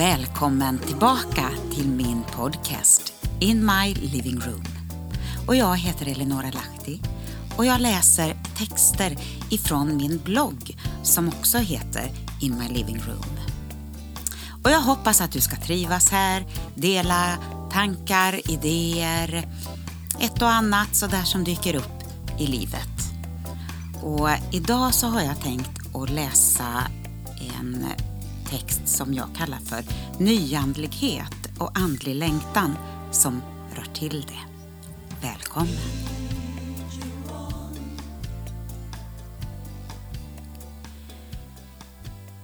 välkommen tillbaka till min podcast In My Living Room. Och jag heter Eleonora Lahti och jag läser texter ifrån min blogg som också heter In My Living Room. Och jag hoppas att du ska trivas här, dela tankar, idéer, ett och annat sådär som dyker upp i livet. Och idag så har jag tänkt att läsa en text som jag kallar för Nyandlighet och andlig längtan som rör till det. Välkommen!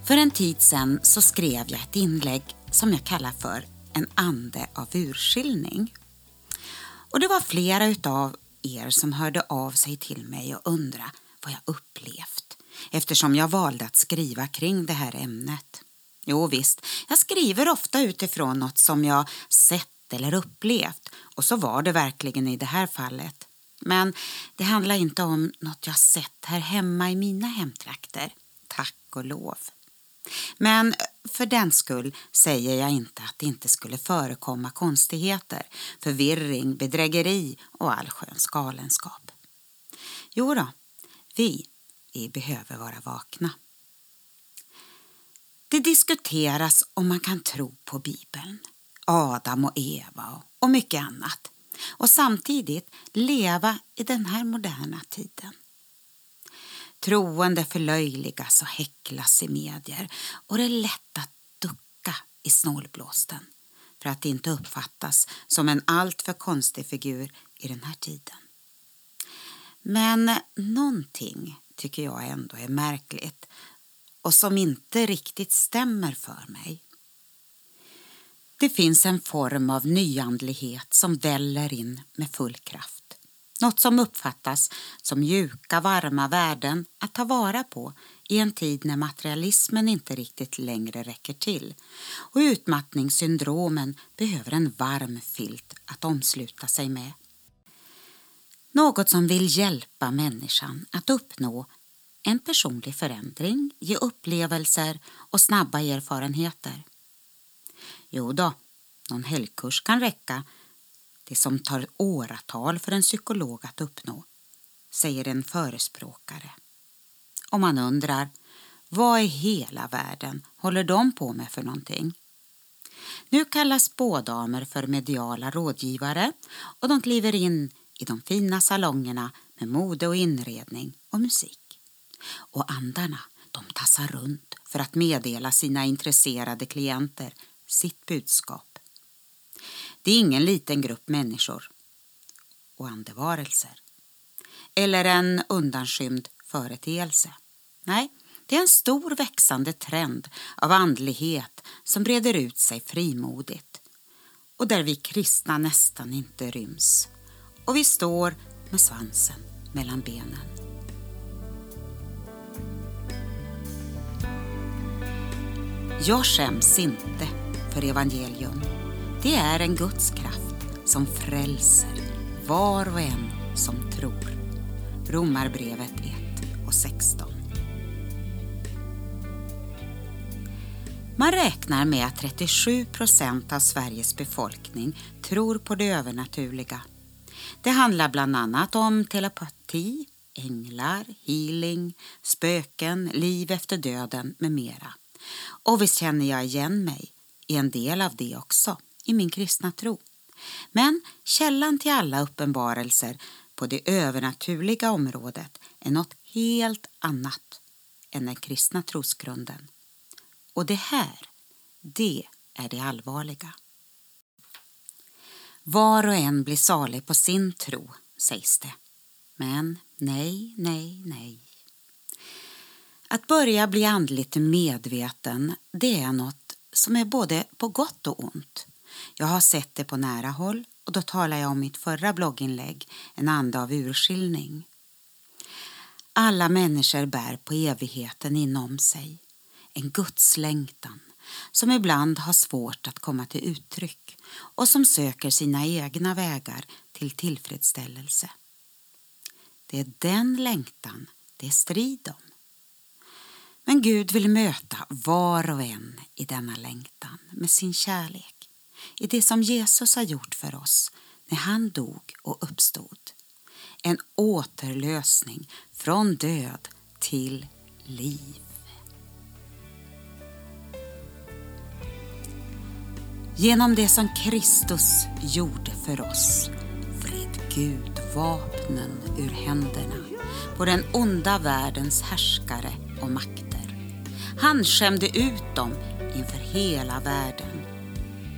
För en tid sedan så skrev jag ett inlägg som jag kallar för En ande av urskiljning. Och det var flera utav er som hörde av sig till mig och undrade vad jag upplevt eftersom jag valde att skriva kring det här ämnet. Jo visst, jag skriver ofta utifrån något som jag sett eller upplevt och så var det verkligen i det här fallet. Men det handlar inte om något jag sett här hemma i mina hemtrakter. Tack och lov. Men eh, för den skull säger jag inte att det inte skulle förekomma konstigheter, förvirring, bedrägeri och allsköns galenskap. Jo då, vi, vi behöver vara vakna. Det diskuteras om man kan tro på Bibeln, Adam och Eva och mycket annat och samtidigt leva i den här moderna tiden. Troende förlöjligas och häcklas i medier och det är lätt att ducka i snålblåsten för att inte uppfattas som en alltför konstig figur i den här tiden. Men någonting tycker jag ändå är märkligt och som inte riktigt stämmer för mig. Det finns en form av nyandlighet som väller in med full kraft. Något som uppfattas som mjuka, varma värden att ta vara på i en tid när materialismen inte riktigt längre räcker till och utmattningssyndromen behöver en varm filt att omsluta sig med. Något som vill hjälpa människan att uppnå en personlig förändring, ge upplevelser och snabba erfarenheter. Jo då, någon helgkurs kan räcka, det som tar åratal för en psykolog att uppnå, säger en förespråkare. Och man undrar, vad i hela världen håller de på med för någonting? Nu kallas spådamer för mediala rådgivare och de kliver in i de fina salongerna med mode och inredning och musik och andarna de tassar runt för att meddela sina intresserade klienter sitt budskap. Det är ingen liten grupp människor och andevarelser eller en undanskymd företeelse. Nej, det är en stor växande trend av andlighet som breder ut sig frimodigt och där vi kristna nästan inte ryms och vi står med svansen mellan benen. Jag skäms inte för evangelium. Det är en Guds kraft som frälser var och en som tror. Romarbrevet 1 och 16. Man räknar med att 37 procent av Sveriges befolkning tror på det övernaturliga. Det handlar bland annat om telepati, änglar, healing, spöken, liv efter döden med mera. Och visst känner jag igen mig i en del av det också, i min kristna tro. Men källan till alla uppenbarelser på det övernaturliga området är något helt annat än den kristna trosgrunden. Och det här, det är det allvarliga. Var och en blir salig på sin tro, sägs det. Men nej, nej, nej. Att börja bli andligt medveten, det är något som är både på gott och ont. Jag har sett det på nära håll och då talar jag om mitt förra blogginlägg, En ande av urskiljning. Alla människor bär på evigheten inom sig, en gudslängtan som ibland har svårt att komma till uttryck och som söker sina egna vägar till tillfredsställelse. Det är den längtan det är strid om. Men Gud vill möta var och en i denna längtan med sin kärlek, i det som Jesus har gjort för oss när han dog och uppstod. En återlösning från död till liv. Genom det som Kristus gjorde för oss vred Gud vapnen ur händerna på den onda världens härskare och makter. Han skämde ut dem inför hela världen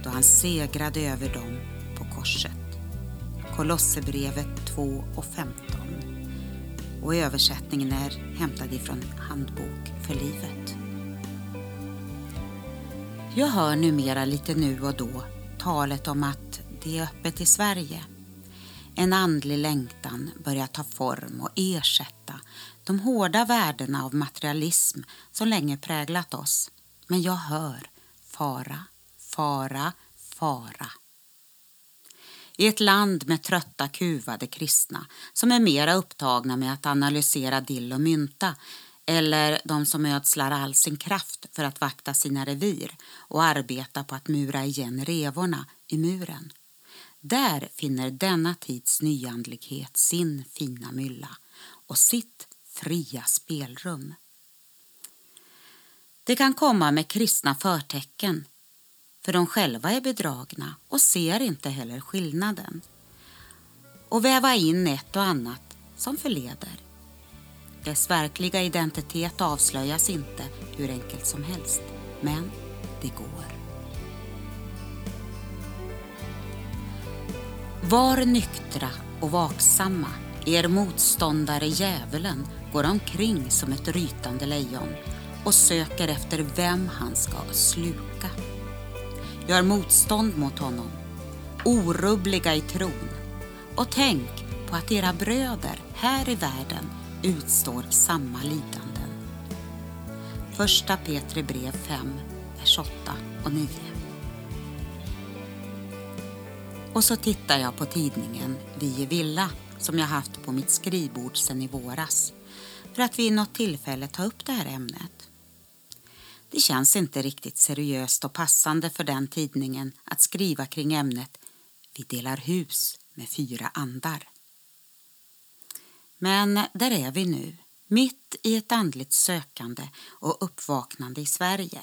då han segrade över dem på korset. Kolosserbrevet 2 och 15 och översättningen är hämtad ifrån Handbok för livet. Jag hör numera lite nu och då talet om att det är öppet i Sverige. En andlig längtan börjar ta form och ersätta de hårda värdena av materialism som länge präglat oss. Men jag hör fara, fara, fara. I ett land med trötta, kuvade kristna som är mera upptagna med att analysera dill och mynta eller de som ödslar all sin kraft för att vakta sina revir och arbeta på att mura igen revorna i muren. Där finner denna tids nyandlighet sin fina mylla och sitt fria spelrum. Det kan komma med kristna förtecken för de själva är bedragna och ser inte heller skillnaden och väva in ett och annat som förleder. Dess verkliga identitet avslöjas inte hur enkelt som helst, men det går. Var nyktra och vaksamma. Er motståndare djävulen går omkring som ett rytande lejon och söker efter vem han ska sluka. Gör motstånd mot honom, orubbliga i tron och tänk på att era bröder här i världen utstår samma lidanden. Första Petri brev 5, vers 8 och 9. Och så tittar jag på tidningen Vi i Villa som jag haft på mitt skrivbord sedan i våras för att vid något tillfälle ta upp det här ämnet. Det känns inte riktigt seriöst och passande för den tidningen att skriva kring ämnet Vi delar hus med fyra andar. Men där är vi nu, mitt i ett andligt sökande och uppvaknande i Sverige.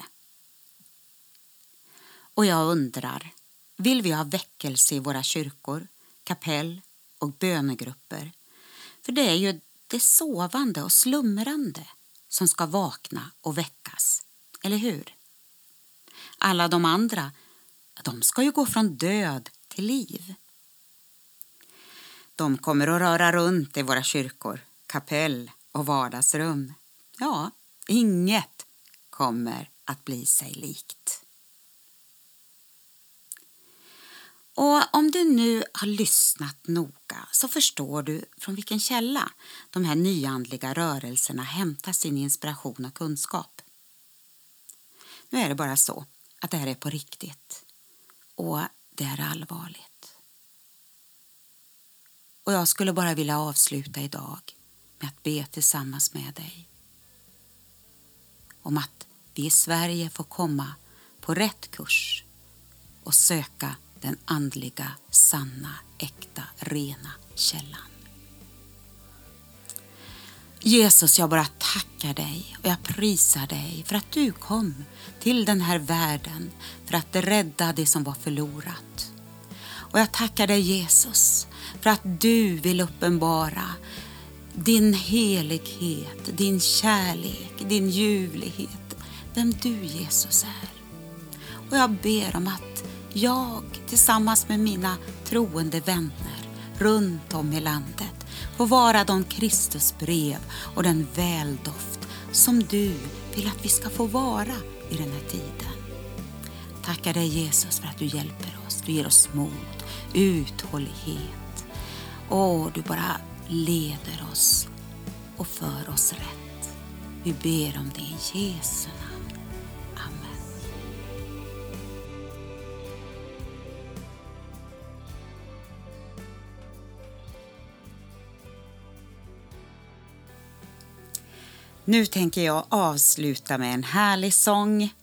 Och jag undrar, vill vi ha väckelse i våra kyrkor, kapell och bönegrupper? För det är ju det sovande och slumrande som ska vakna och väckas, eller hur? Alla de andra, de ska ju gå från död till liv. De kommer att röra runt i våra kyrkor, kapell och vardagsrum. Ja, inget kommer att bli sig likt. Och om du nu har lyssnat noga så förstår du från vilken källa de här nyandliga rörelserna hämtar sin inspiration och kunskap. Nu är det bara så att det här är på riktigt och det är allvarligt. Och jag skulle bara vilja avsluta idag med att be tillsammans med dig. Om att vi i Sverige får komma på rätt kurs och söka den andliga, sanna, äkta, rena källan. Jesus, jag bara tackar dig och jag prisar dig för att du kom till den här världen för att rädda det som var förlorat. Och jag tackar dig Jesus för att du vill uppenbara din helighet, din kärlek, din ljuvlighet, vem du Jesus är. Och jag ber om att jag tillsammans med mina troende vänner runt om i landet får vara de Kristusbrev och den väldoft som du vill att vi ska få vara i den här tiden. Tackar dig Jesus för att du hjälper oss, du ger oss mod, uthållighet Åh, du bara leder oss och för oss rätt. Vi ber om det i Jesu namn. Nu tänker jag avsluta med en härlig sång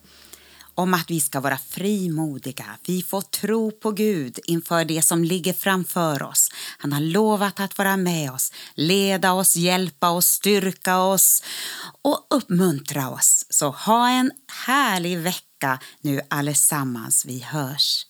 om att vi ska vara frimodiga. Vi får tro på Gud inför det som ligger framför oss. Han har lovat att vara med oss, leda oss, hjälpa oss, styrka oss och uppmuntra oss. Så ha en härlig vecka nu allesammans. Vi hörs